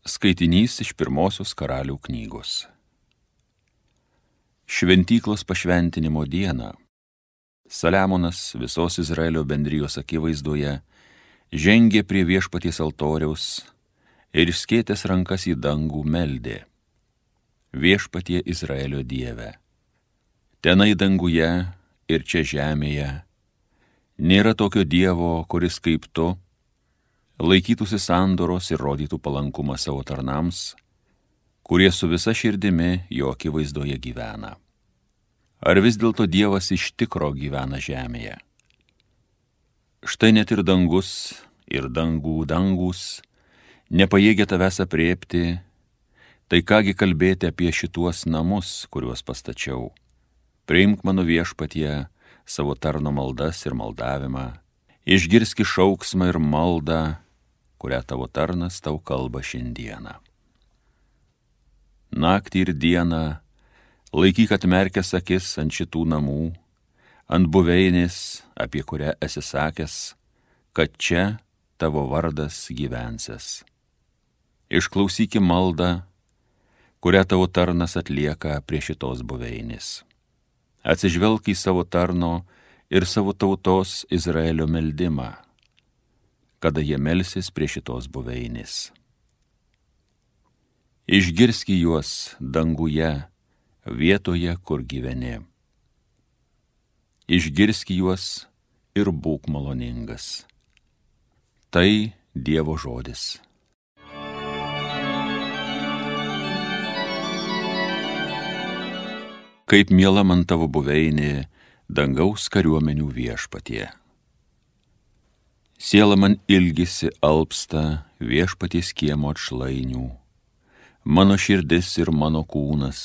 Skaitinys iš pirmosios karalių knygos. Šventyklos pašventinimo dieną Saliamonas visos Izraelio bendrijos akivaizdoje žengė prie viešpaties altoriaus ir išskėtęs rankas į dangų meldė. Viešpatie Izraelio Dieve. Tenai danguje ir čia žemėje nėra tokio Dievo, kuris kaip tu laikytųsi sandoros ir rodytų palankumą savo tarnams, kurie su visa širdimi jo akivaizdoje gyvena. Ar vis dėlto Dievas iš tikro gyvena žemėje? Štai net ir dangus ir dangų dangus nepajėgia tavęs apriepti, tai kągi kalbėti apie šituos namus, kuriuos pastačiau. Priimk mano viešpatie savo tarno maldas ir maldavimą, išgirski šauksmą ir maldą, kurią tavo tarnas tau kalba šiandieną. Naktį ir dieną laikyk atmerkęs akis ant šitų namų, ant buveinės, apie kurią esi sakęs, kad čia tavo vardas gyvensis. Išklausyki maldą, kurią tavo tarnas atlieka prie šitos buveinės. Atsižvelk į savo tarno ir savo tautos Izraelio meldimą kada jie melsis prie šitos buveinės. Išgirski juos danguje, vietoje, kur gyveni. Išgirski juos ir būk maloningas. Tai Dievo žodis. Kaip miela man tavo buveinė, dangaus kariuomenių viešpatie. Siela man ilgisi alpsta viešpaties kiemo atšlainių. Mano širdis ir mano kūnas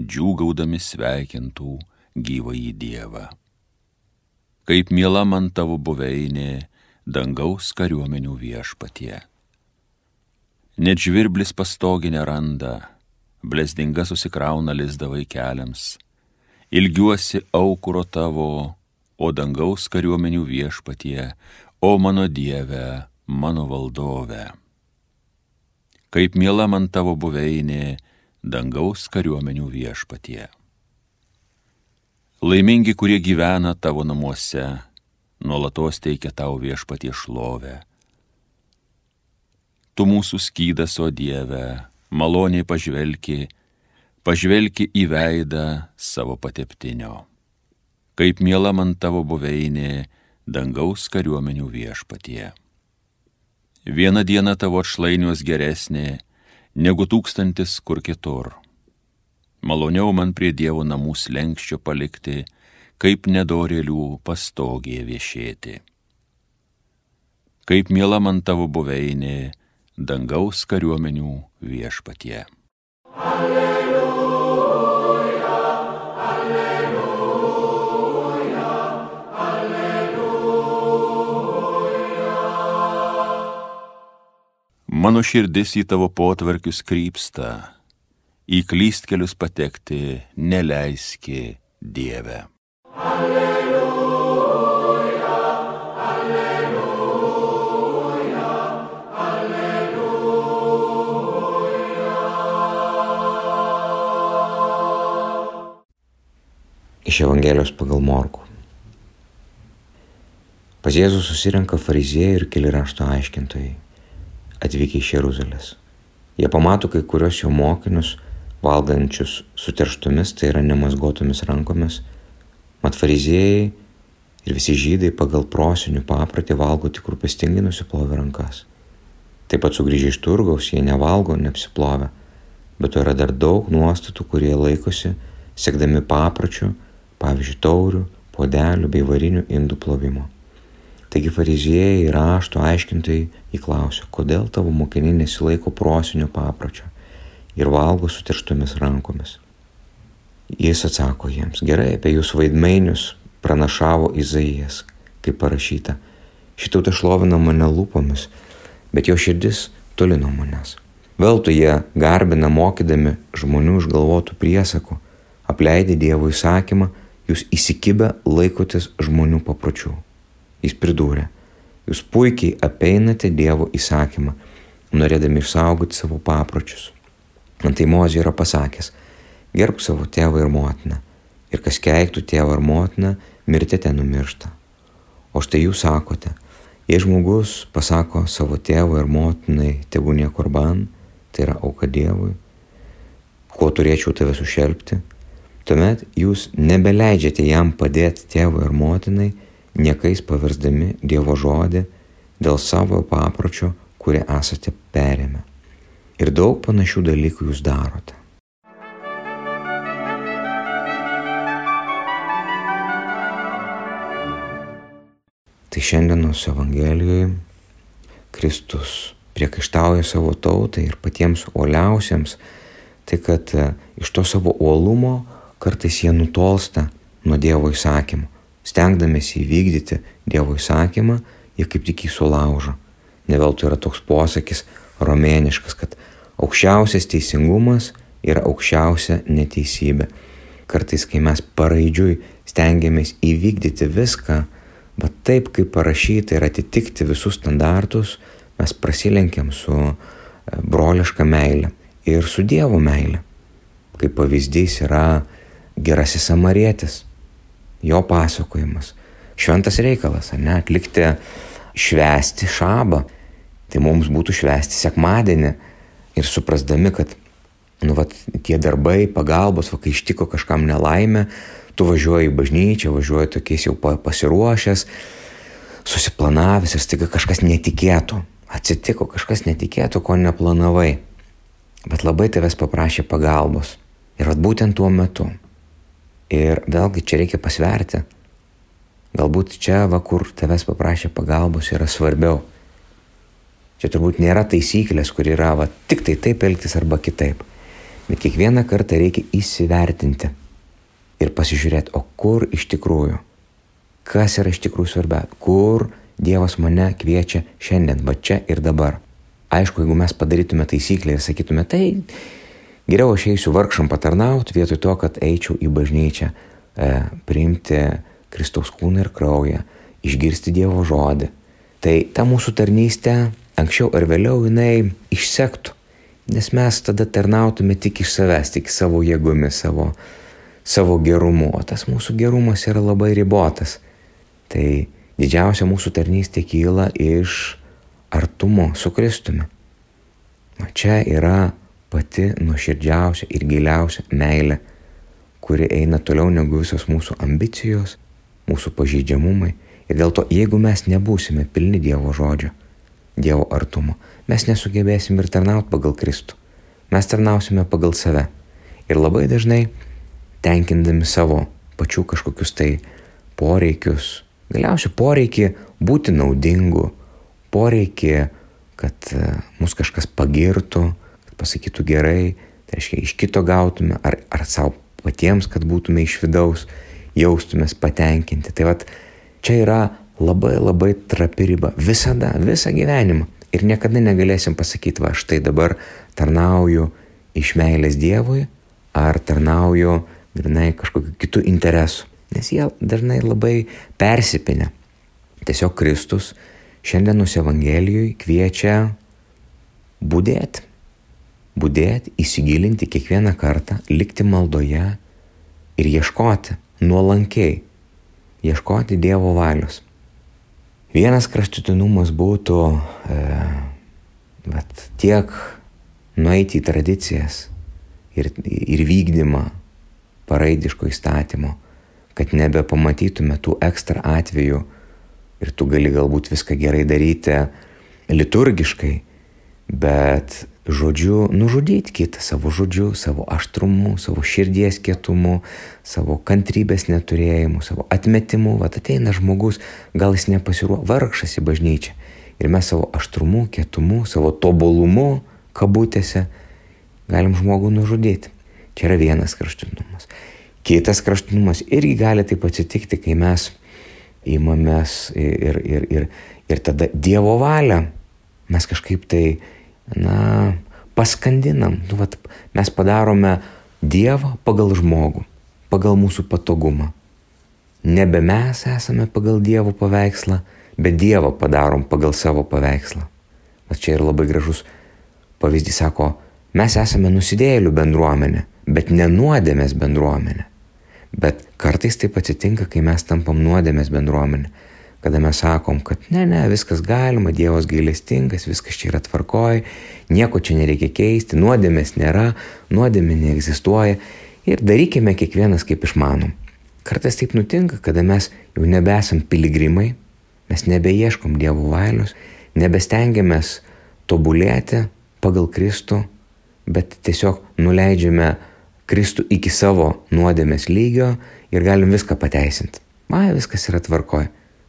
džiūgaudami sveikintų gyvą į Dievą. Kaip miela man tavo buveinė dangaus kariuomenių viešpatie. Net žvirblis pastoginę randa, blesdinga susikrauna lizda vaikeliams. Ilgiuosi aukuro tavo, o dangaus kariuomenių viešpatie O mano Dieve, mano valdove, kaip miela man tavo buveinė dangaus kariuomenių viešpatie. Laimingi, kurie gyvena tavo namuose, nuolatos teikia tau viešpatie šlovę. Tu mūsų skydas, o Dieve, maloniai pažvelki, pažvelki į veidą savo pateptinio. Kaip miela man tavo buveinė, dangaus kariuomenių viešpatie. Viena diena tavo atšlainios geresnė negu tūkstantis kur kitur. Maloniau man prie Dievo namų slengščio palikti, kaip nedorėlių pastogėje viešėti. Kaip miela man tavo buveinė, dangaus kariuomenių viešpatie. Alleluja. Mano širdis į tavo potvarkius krypsta, į klystkelius patekti neleiski Dieve. Alleluja, alleluja, alleluja. Iš Evangelijos pagal Morku. Pas Jėzų susirenka fariziejai ir keli rašto aiškintojai atvykę iš Jeruzalės. Jie pamato kai kurios jo mokinius valgančius suterštomis, tai yra nemazgotomis rankomis. Mat fariziejai ir visi žydai pagal prosinių papratį valgo tik rūpestingai nusiplovę rankas. Taip pat sugrįžę iš turgaus jie nevalgo neapsiplovę, bet to yra dar daug nuostatų, kurie laikosi, siekdami papračių, pavyzdžiui, taurių, podelių bei varinių indų plovimo. Taigi fariziejai rašto aiškintojai įklausė, kodėl tavo mokiniai nesilaiko prosinio papročio ir valgo su tirštomis rankomis. Jis atsako jiems, gerai, apie jūsų vaidmainius pranašavo Izaijas, kaip parašyta, šitauta šlovina mane lūpomis, bet jo širdis toli nuo manęs. Veltui jie garbina mokydami žmonių išgalvotų priesakų, apleidę Dievo įsakymą, jūs įsikibę laikotės žmonių papročių. Jis pridūrė, jūs puikiai apeinate Dievo įsakymą, norėdami išsaugoti savo papročius. Antai Mozė yra pasakęs, gerbk savo tėvą ir motiną, ir kas keiktų tėvą ir motiną, mirti ten numiršta. O štai jūs sakote, jei žmogus pasako savo tėvą ir motinai tėvūnė korban, tai yra auka Dievui, kuo turėčiau tave sušelbti, tuomet jūs nebeleidžiate jam padėti tėvui ir motinai, niekais paversdami Dievo žodį dėl savo papročio, kurį esate perėmę. Ir daug panašių dalykų jūs darote. Tai šiandienos Evangelijoje Kristus priekaištauja savo tautai ir patiems uoliausiems, tai kad e, iš to savo uolumo kartais jie nutolsta nuo Dievo įsakymų. Stengdamėsi įvykdyti Dievo įsakymą, jie kaip tik jį sulaužo. Neveltui yra toks posakis romėniškas, kad aukščiausias teisingumas yra aukščiausia neteisybė. Kartais, kai mes paraidžiui stengiamės įvykdyti viską, bet taip, kaip parašyta ir atitikti visus standartus, mes prasilenkiam su e, broliška meilė ir su Dievo meilė. Kaip pavyzdys yra gerasis samarietis, jo pasakojimas. Šventas reikalas, ne, atlikti švesti šabą Tai mums būtų švesti sekmadienį ir suprasdami, kad nu, vat, tie darbai, pagalbos, va, kai ištiko kažkam nelaimė, tu važiuoji į bažnyčią, važiuoji tokiais jau pasiruošęs, susiplanavęs ir staiga kažkas netikėtų. Atsitiko kažkas netikėtų, ko neplanavai. Bet labai tavęs paprašė pagalbos. Ir vat būtent tuo metu. Ir vėlgi čia reikia pasverti. Galbūt čia, va, kur tavęs paprašė pagalbos, yra svarbiau Čia turbūt nėra taisyklės, kur yra va, tik tai taip elgtis arba kitaip. Bet kiekvieną kartą reikia įsivertinti ir pasižiūrėti, o kur iš tikrųjų, kas yra iš tikrųjų svarbia, kur Dievas mane kviečia šiandien, va čia ir dabar. Aišku, jeigu mes padarytume taisyklę ir sakytume, tai geriau aš eisiu vargšam patarnauti vietoj to, kad eičiau į bažnyčią, e, priimti Kristaus kūną ir kraują, išgirsti Dievo žodį. Tai ta mūsų tarnystė anksčiau ar vėliau jinai išsektų, nes mes tada tarnautume tik iš savęs, tik savo jėgomis, savo, savo gerumu, o tas mūsų gerumas yra labai ribotas. Tai didžiausia mūsų tarnystė kyla iš artumo su Kristumi. O čia yra pati nuoširdžiausia ir giliausia meilė, kuri eina toliau negu visos mūsų ambicijos, mūsų pažeidžiamumai. Ir dėl to, jeigu mes nebūsime pilni Dievo žodžio, Dievo artumo. Mes nesugebėsim ir tarnauti pagal Kristų. Mes tarnausime pagal save. Ir labai dažnai tenkindami savo pačių kažkokius tai poreikius, galiausiai poreikį būti naudingu, poreikį, kad e, mus kažkas pagirtų, pasakytų gerai, tai reiškia iš kito gautume, ar, ar savo patiems, kad būtume iš vidaus, jaustumės patenkinti. Tai vad čia yra labai labai trapi riba. Visada, visą gyvenimą. Ir niekada negalėsim pasakyti, va štai dabar tarnauju iš meilės Dievui ar tarnauju grinai kažkokiu kitų interesų. Nes jie dažnai labai persipinę. Tiesiog Kristus šiandienos Evangelijoje kviečia būdėti. Būdėti, įsigilinti kiekvieną kartą, likti maldoje ir ieškoti nuolankiai, ieškoti Dievo valios. Vienas kraštutinumas būtų e, vat, tiek nueiti į tradicijas ir, ir vykdymą paraidiško įstatymo, kad nebepamatytume tų ekstra atvejų ir tu gali galbūt viską gerai daryti liturgiškai, bet žodžiu nužudyti kitą savo žodžiu, savo aštrumu, savo širdies kietumu, savo kantrybės neturėjimu, savo atmetimu. Vat ateina žmogus, gal jis nepasiruo, vargšas į bažnyčią. Ir mes savo aštrumu, kietumu, savo tobulumu, kabutėse, galim žmogų nužudyti. Čia yra vienas kraštutinumas. Kitas kraštutinumas irgi gali taip atsitikti, kai mes įmamės ir, ir, ir, ir tada Dievo valią mes kažkaip tai na, paskandinam. Nu, vat, mes padarome Dievą pagal žmogų, pagal mūsų patogumą. Nebe mes esame pagal Dievo paveikslą, bet Dievą padarom pagal savo paveikslą. Bet čia yra labai gražus pavyzdį sako, mes esame nusidėjėlių bendruomenė, bet ne nuodėmės bendruomenė. Bet kartais taip atsitinka, kai mes tampam nuodėmės bendruomenė, kada mes sakom, kad ne, ne, viskas galima, Dievas gailestingas, viskas čia yra tvarkoj, nieko čia nereikia keisti, nuodėmės nėra, nuodėmė neegzistuoja ir darykime kiekvienas kaip išmanom. Kartais taip nutinka, kada mes jau nebesam piligrimai, mes nebeieškom Dievo valios, nebestengiamės tobulėti pagal Kristų, bet tiesiog nuleidžiame Kristų iki savo nuodėmės lygio ir galim viską pateisinti. Ma, viskas yra tvarkoj.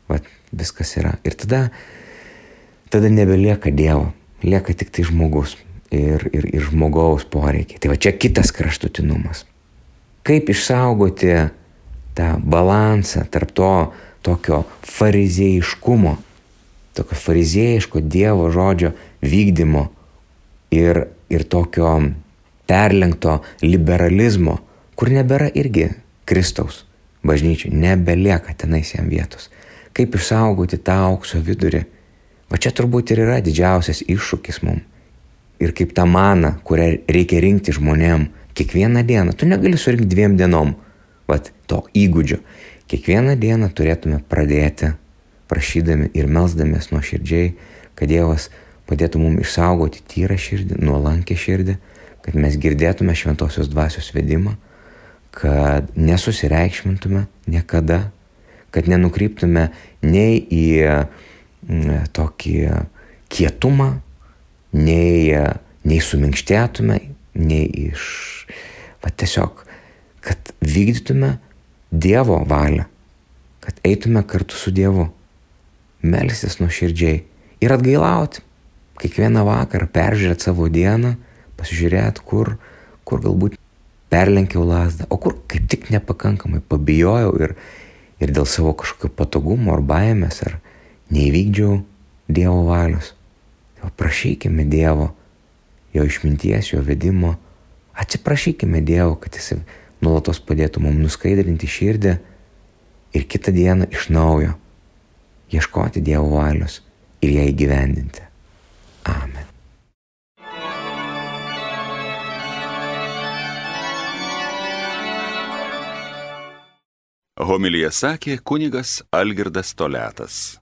Vat, viskas yra. Ir tada, tada nebelieka Dievo, lieka tik tai žmogus ir, ir, ir žmogaus poreikiai. Tai va čia kitas kraštutinumas. Kaip išsaugoti tą balansą tarp to tokio farizėjiškumo, tokio farizėjiško Dievo žodžio vykdymo ir, ir tokio perlenkto liberalizmo, kur nebėra irgi Kristaus bažnyčiai, nebelieka tenais jam vietos. Kaip išsaugoti tą aukso vidurį? Va čia turbūt ir yra didžiausias iššūkis mums. Ir kaip tą maną, kurią reikia rinkti žmonėm kiekvieną dieną. Tu negali surinkti dviem dienom, vat to įgūdžio. Kiekvieną dieną turėtume pradėti prašydami ir melzdamės nuo širdžiai, kad Dievas padėtų mums išsaugoti tyrą širdį, nuolankę širdį, kad mes girdėtume šventosios dvasios vedimą, kad nesusireikšmintume niekada, kad nenukryptume nei į mm, tokį kietumą, nei, nei suminkštėtume, nei iš, va tiesiog, kad vykdytume Dievo valią, kad eitume kartu su Dievu, melstis nuoširdžiai ir atgailauti. Kiekvieną vakarą peržiūrėti savo dieną, pasižiūrėti, kur, kur galbūt perlenkiau lasdą, o kur kaip tik nepakankamai pabijojau ir, ir dėl savo kažkokio patogumo ar baimės ar neįvykdžiau Dievo valios. Tai prašykime Dievo, jo išminties, jo vedimo, atsiprašykime Dievo, kad jis nuolatos padėtų mums nuskaidrinti širdį ir kitą dieną iš naujo ieškoti Dievo valios ir ją įgyvendinti. Homilija sakė kunigas Algirdas Toletas.